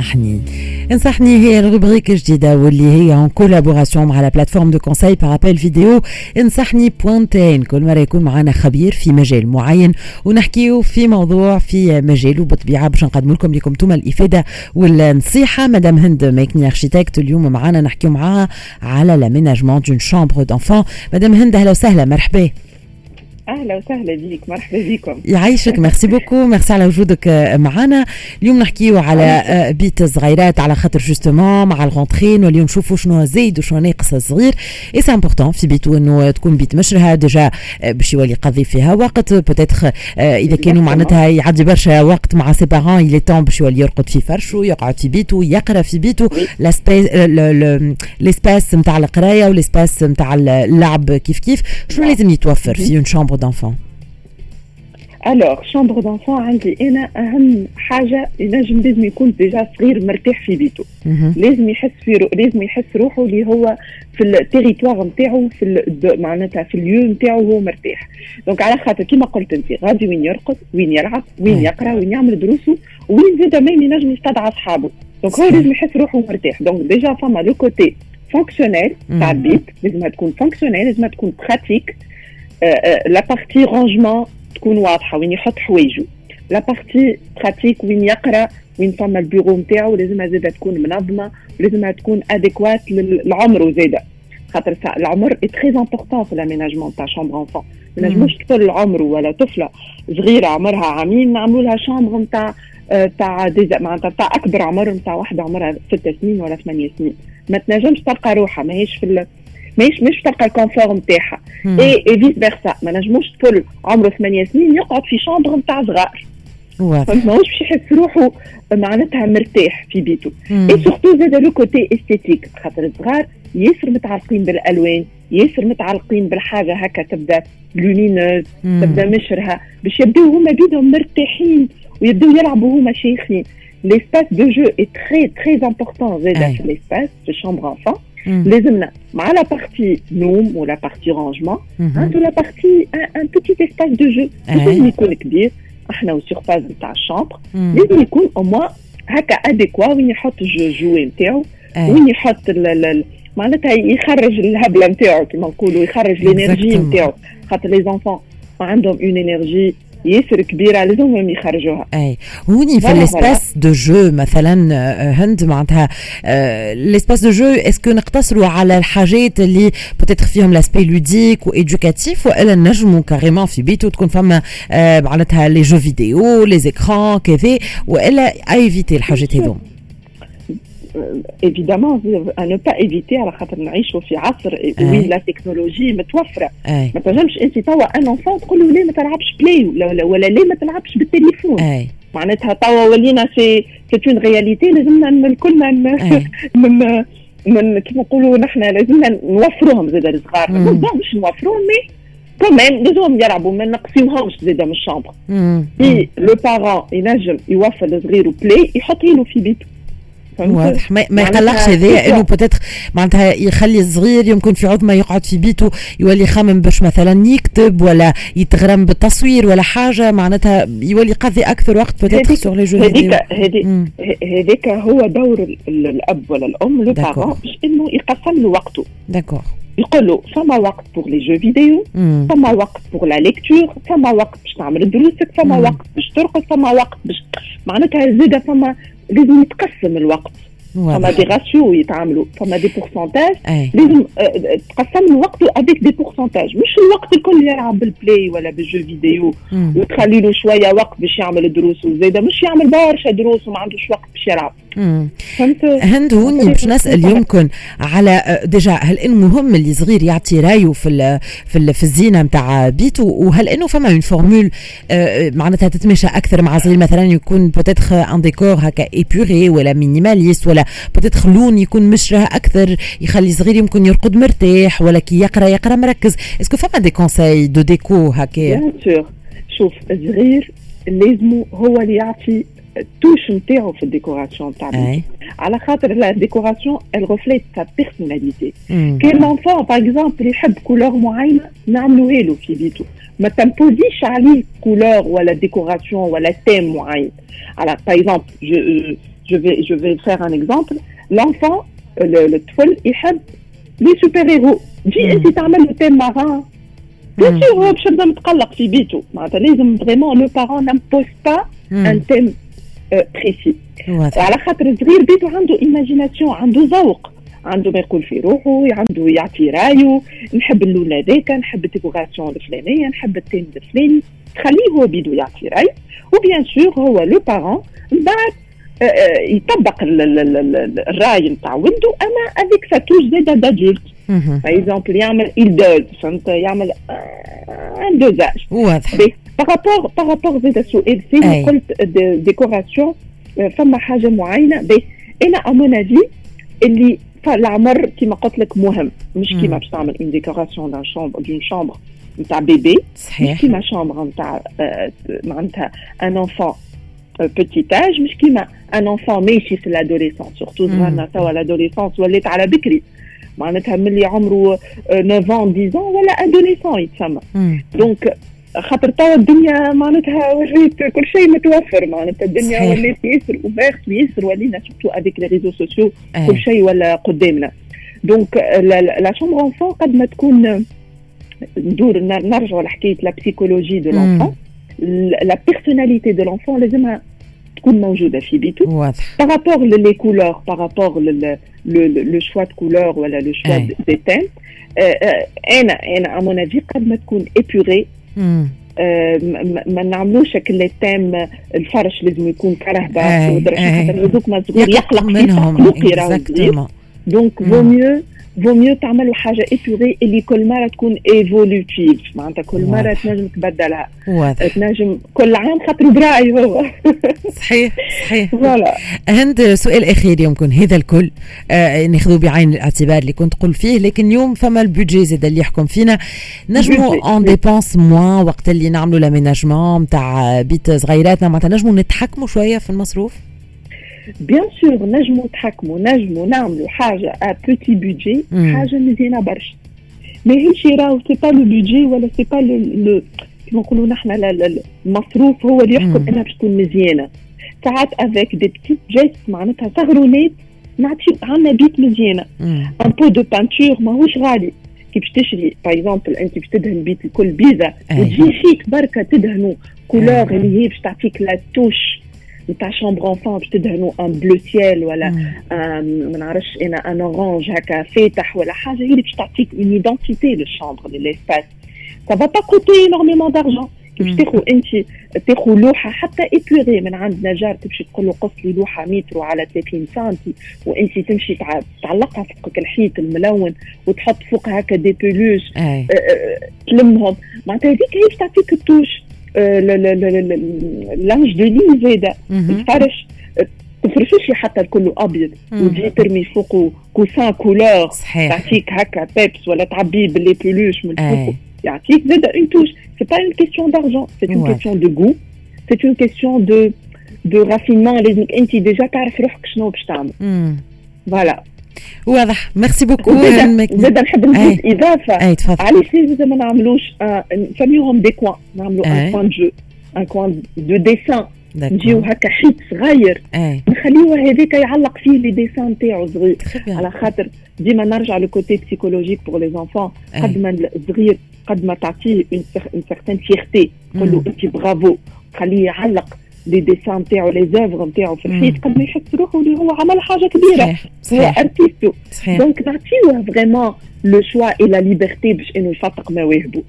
انصحني انصحني هي ال rubrique جديدة واللي هي en collaboration مع la plateforme de conseil par appel vidéo انصحني point tn كل مرة يكون معنا خبير في مجال معين ونحكيو في موضوع في مجال وبطبيعة باش نقدم لكم لكم توما الإفادة والنصيحة مدام هند ميكني architecte اليوم معنا نحكيو معاها على l'aménagement d'une chambre d'enfant مدام هند أهلا وسهلا مرحبا أهلا وسهلا بك مرحبا بكم يعيشك. ميرسي beaucoup. merci على وجودك معنا. اليوم نحكيو على بيت صغيرات على خاطر justement مع ال rentrée واليوم نشوفوا شنو زايد وشنو ناقص صغير. et c'est important في بيتو إنه تكون بيت مشرها déjà باش يولي يقضي فيها وقت. peut-être إذا كانوا معناتها يعدي برشا وقت مع ses parents il est temps باش يولي يرقد في فرشه يقعد في بيته يقرأ في بيته. l'espace نتاع القراية و l'espace نتاع اللعب كيف كيف. شنو لازم يتوفر في une chambre d'enfant alors chambre d'enfant عندي أنا أهم حاجة ينجم لازم يكون déjà صغير مرتاح في بيته. لازم يحس في رو... لازم يحس روحه اللي هو في ال territoire نتاعو في ال... معناتها في lieu نتاعو هو مرتاح. donc على خاطر كيما قلت أنت غادي وين يرقد وين يلعب وين يقرأ وين يعمل دروسه وين زاد ما ينجم يستدعى أصحابه. donc هو لازم يحس روحه مرتاح. donc déjà فما le côté fonctionnel تاع البيت لازمها تكون fonctionnelle لازمها تكون pratique la partie rangement تكون واضحه وين يحط حوايجه la partie pratique وين يقرا وين فما البيرو نتاعو لازمها زاده تكون منظمه ولازمها تكون adéquate لعمره زاده خاطر العمر est très important في l'aménagement تاع chambre enfant ما نجموش طفل عمره ولا طفله صغيره عمرها عامين نعملوا لها chambre نتاع تاع معناتها تاع اكبر عمر نتاع واحدة عمرها ست سنين ولا ثمانية سنين ما تنجمش تلقى روحها ماهيش في ماهيش مش تلقى ال confort نتاعها et vice versa ما نجموش طفل عمره ثمانية سنين يقعد في chambre نتاع صغار. فهمت ماهوش باش يحس روحه معناتها مرتاح في بيته. et surtout زاد le côté esthétique خاطر الصغار ياسر متعلقين بالألوان ياسر متعلقين بالحاجة هكا تبدأ lumineuse تبدأ مشرها. باش يبداو هما بيدهم مرتاحين ويبداو يلعبوا هما شيخين. L'espace de jeu est très très important. زاد في l'espace في chambre enfant لازمنا مع la partie نوم و la partie rangement عنده la partie un petit espace de jeu لازم يكون كبير إحنا وال surface نتاع ال chambre لازم يكون au moins هكا adéquat وين يحط الجوي نتاعو وين يحط معناتها يخرج الهبله نتاعو كما نقولوا يخرج l'énergie نتاعو خاطر لي enfants عندهم une énergie ياسر كبيره لازمهم يخرجوها. أي. هوني في ال espace de jeu مثلا هند معناتها ال espace de jeu est-ce que نقتصروا على الحاجات اللي peut-être فيهم l'aspect ludique و éducatif وإلا نجموا carrément في بيتو تكون فما معناتها les jeux vidéo les écrans كذا وإلا éviter الحاجات هذوما évidemment on ne peut pas éviter على خاطر نعيشوا في عصر وين la technologie متوفره ما تنجمش انت توا un enfant تقول له ليه ما تلعبش Play ولا, ولا ليه ما تلعبش بالتليفون أي. معناتها توا ولينا في c'est une réalité لازمنا الكل من من كيف نقولوا نحن لازمنا نوفروهم زاد الصغار مش نوفروهم مي كمان لازمهم يلعبوا ما نقسموهمش زاد من ال chambre le parent ينجم يوفر لصغيره Play يحط له في بيته واضح. ما, ما يقلقش هذايا إنه peut-être معناتها يخلي الصغير يمكن في عظمه يقعد في بيته يولي يخمم باش مثلا يكتب ولا يتغرم بالتصوير ولا حاجة معناتها يولي يقضي أكثر وقت peut-être sur les jeux هذيك هذيك هو دور الأب ولا الأم le parent باش إنه يقسم له وقته d'accord يقول له فما وقت pour les jeux vidéo فما وقت pour la lecture فما وقت باش تعمل دروسك فما وقت باش ترقد فما وقت باش معناتها زاده فما لازم يتقسم الوقت. فما des ratios يتعاملوا فما des pourcentages لازم تقسم له وقته avec des pourcentages مش الوقت الكل يلعب بال Play ولا بال jeux vidéo وتخلي له شوية وقت باش يعمل دروس وزاده مش يعمل برشا دروس وما عندوش وقت باش يلعب فهمت هند هوني باش نسال يمكن على déjà هل إنه مهم اللي صغير يعطي رأيه في ال في ال في الزينة نتاع بيته وهل إنه فما une formule معناتها تتماشى أكثر مع صغير؟ مثلا يكون peut-être un décor هكا épuré ولا minimaliste ولا peut-être لون يكون مشرة أكثر يخلي صغير يمكن يرقد مرتاح ولا كي يقرأ يقرأ مركز. est-ce que فما des conseils de déco هكا؟ شوف الصغير لازمه هو اللي يعطي ال touche نتاعو في ال décoration تاع على خاطر la décoration elle reflète sa personnalité quand l'enfant par exemple يحب couleur معينة نعملوها له في بيتو ما تمپوزيش عليه couleur ولا décoration ولا thème معين. على par exemple je vais, je vais faire un exemple. L'enfant, le, le طفل يحب les super-héros تجي انت تعمل له thème marin bien sûr هو باش يبدا متقلق في بيته معناتها لازم vraiment le parent n'impose pas un thème précis على خاطر الصغير بيته عنده imagination عنده ذوق عنده ما يقول في روحه عنده يعطي رايه نحب اللون هذاك نحب ال décoration الفلانيه نحب ال thème الفلاني خليه هو بيدو يعطي راي و bien sûr هو le parent من بعد يطبق الراي نتاع ولده. أما avec sa touche زاد d'adulte par exemple يعمل il dose فهمت؟ يعمل un dosage واضح. par rapport par rapport زاد السؤال فيه قلت décoration فما حاجة معينة. بي أنا à mon avis اللي العمر كيما قلت لك مهم. مش كيما باش تعمل une décoration d'une chambre d'une chambre نتاع bébé صحيح. مش كيما chambre نتاع معناتها un enfant petit âge مش كيما un enfant ماشي في ال adolescence surtout صغارنا توا ال adolescence ولات على بكري معناتها ملي عمره 9 10 ولا adolescent يتسمى donc خاطر توا الدنيا معناتها وليت كل شيء متوفر معناتها الدنيا ولات ياسر ouverte ياسر ولينا surtout avec les réseaux sociaux كل شيء ولا قدامنا donc la chambre enfant قد ما تكون ندور نرجعوا لحكايه la psychologie de l'enfant la personnalité de l'enfant لازمها تكون موجوده في بيته واضح par rapport les couleurs par rapport le choix de couleurs ولا le choix des thèmes أنا أنا à mon avis قد ما تكون épuré ما نعملوش كل thème الفرش لازم يكون كرهبه خاطر هذوك ما يقلق منهم donc vaut mieux vaut mieux تعملوا حاجة épurée اللي كل مره تكون évolutive معناتها كل مره تنجم تبدلها. واضح. تنجم كل عام خاطر براي هو. صحيح صحيح. voilà هند سؤال اخير يمكن هذا الكل. آه ناخذوا بعين الاعتبار اللي كنت قل فيه لكن اليوم فما ال budget زاد اللي يحكم فينا. نجموا on dépense moins وقت اللي نعملوا l'aménagement نتاع بيت صغيراتنا. معناتها نجموا نتحكموا شوية في المصروف؟ bien sûr نجموا نتحكموا نجموا نعملوا حاجة à petit budget حاجة مزيانة برشا. ماهيش راهو c'est pas le budget ولا c'est pas le كيما نقولوا نحن المصروف هو اللي يحكم إنها باش تكون مزيانة. ساعات avec des petits gestes معناتها صغرونات نعطيو عندنا بيت مزيانة. un peu de peinture ماهوش غالي. كي باش تشري par exemple أنت باش تدهن بيت الكل بيزا وتجي فيك بركة تدهنوا couleur اللي هي باش تعطيك la touche نتاع chambre enfant باش تدهنوا un bleu ciel ولا ما نعرفش أنا un orange هكا فاتح ولا حاجة هي اللي باش تعطيك une identité لل chambre لل espace ça va pas coûter énormément d'argent باش تاخذ انت تاخذ لوحه حتى épurée من عند نجار تمشي تقول له قص لي لوحه متر على 30 سنتي وانت تمشي تعلقها فوق الحيط الملون وتحط فوق هكا des peluches تلمهم معناتها هذيك هي باش تعطيك ال touche linge de lit زاده الفرش تفرشوش حتى الكل ابيض وتجي ترمي فوقه coussin couleur تعطيك هكا peps ولا تعبيه بال les peluches من فوقه يعطيك زاد une touche c'est pas une question d'argent c'est une question de goût c'est une question de de raffinement لازمك انت déjà تعرف روحك شنو باش تعمل voilà واضح. merci beaucoup زاد نحب نزيد إضافة. أي تفضل. علاش زاد ما نعملوش نسميوهم des coins نعملوا un coin jeu un coin de dessin نجيو هكا حيط صغير. نخليوه هذاك يعلق فيه les dessins نتاعو صغير. على خاطر ديما نرجع ل côté psychologique pour les enfants قد ما الصغير قد ما تعطيه une certaine fierté تقول له انت برافو خليه يعلق. les dessins نتاعو les œuvres نتاعو في الحيط قد ما يحس روحه اللي هو عمل حاجة كبيرة. صحيح. صحيح. هو artiste. donc نعطيوه vraiment le choix et la liberté باش إنه يفتق مواهبه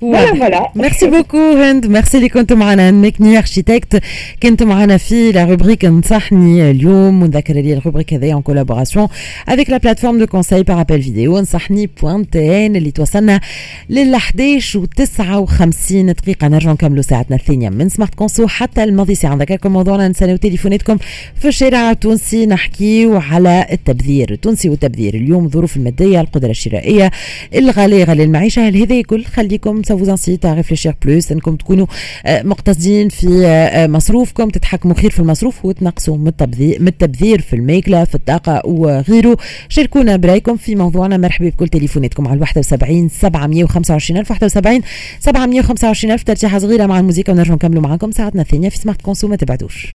voilà voilà merci beaucoup هند ميرسي اللي كنتوا معنا ميكني architecte كنتوا معنا في la rubrique نصحني اليوم ونذكر لي ال rubrique هذه en collaboration avec la plateforme de conseil par appel vidéo نصحني point tn اللي توصلنا لل 11 و 59 دقيقه نرجعوا نكملوا ساعتنا الثانية من Smart Conso حتى الماضي ساعه نذكركم موضوعنا نسالوا تليفوناتكم في الشارع التونسي نحكيو على التبذير التونسي والتبذير اليوم الظروف الماديه القدره الشرائيه الغلاء غلاء المعيشه هل هذا كل خليكم ça vous incite à réfléchir plus. انكم تكونوا مقتصدين في مصروفكم تتحكموا خير في المصروف وتنقصوا من التبذير من التبذير في الماكله في الطاقة وغيره. شاركونا برأيكم في موضوعنا. مرحبا بكل تليفوناتكم على 71 725 ألف 71 725 ألف ترتيحة صغيرة مع الموسيقى. ونرجع نكملوا معكم ساعتنا الثانية في Smart Conso ما تبعدوش.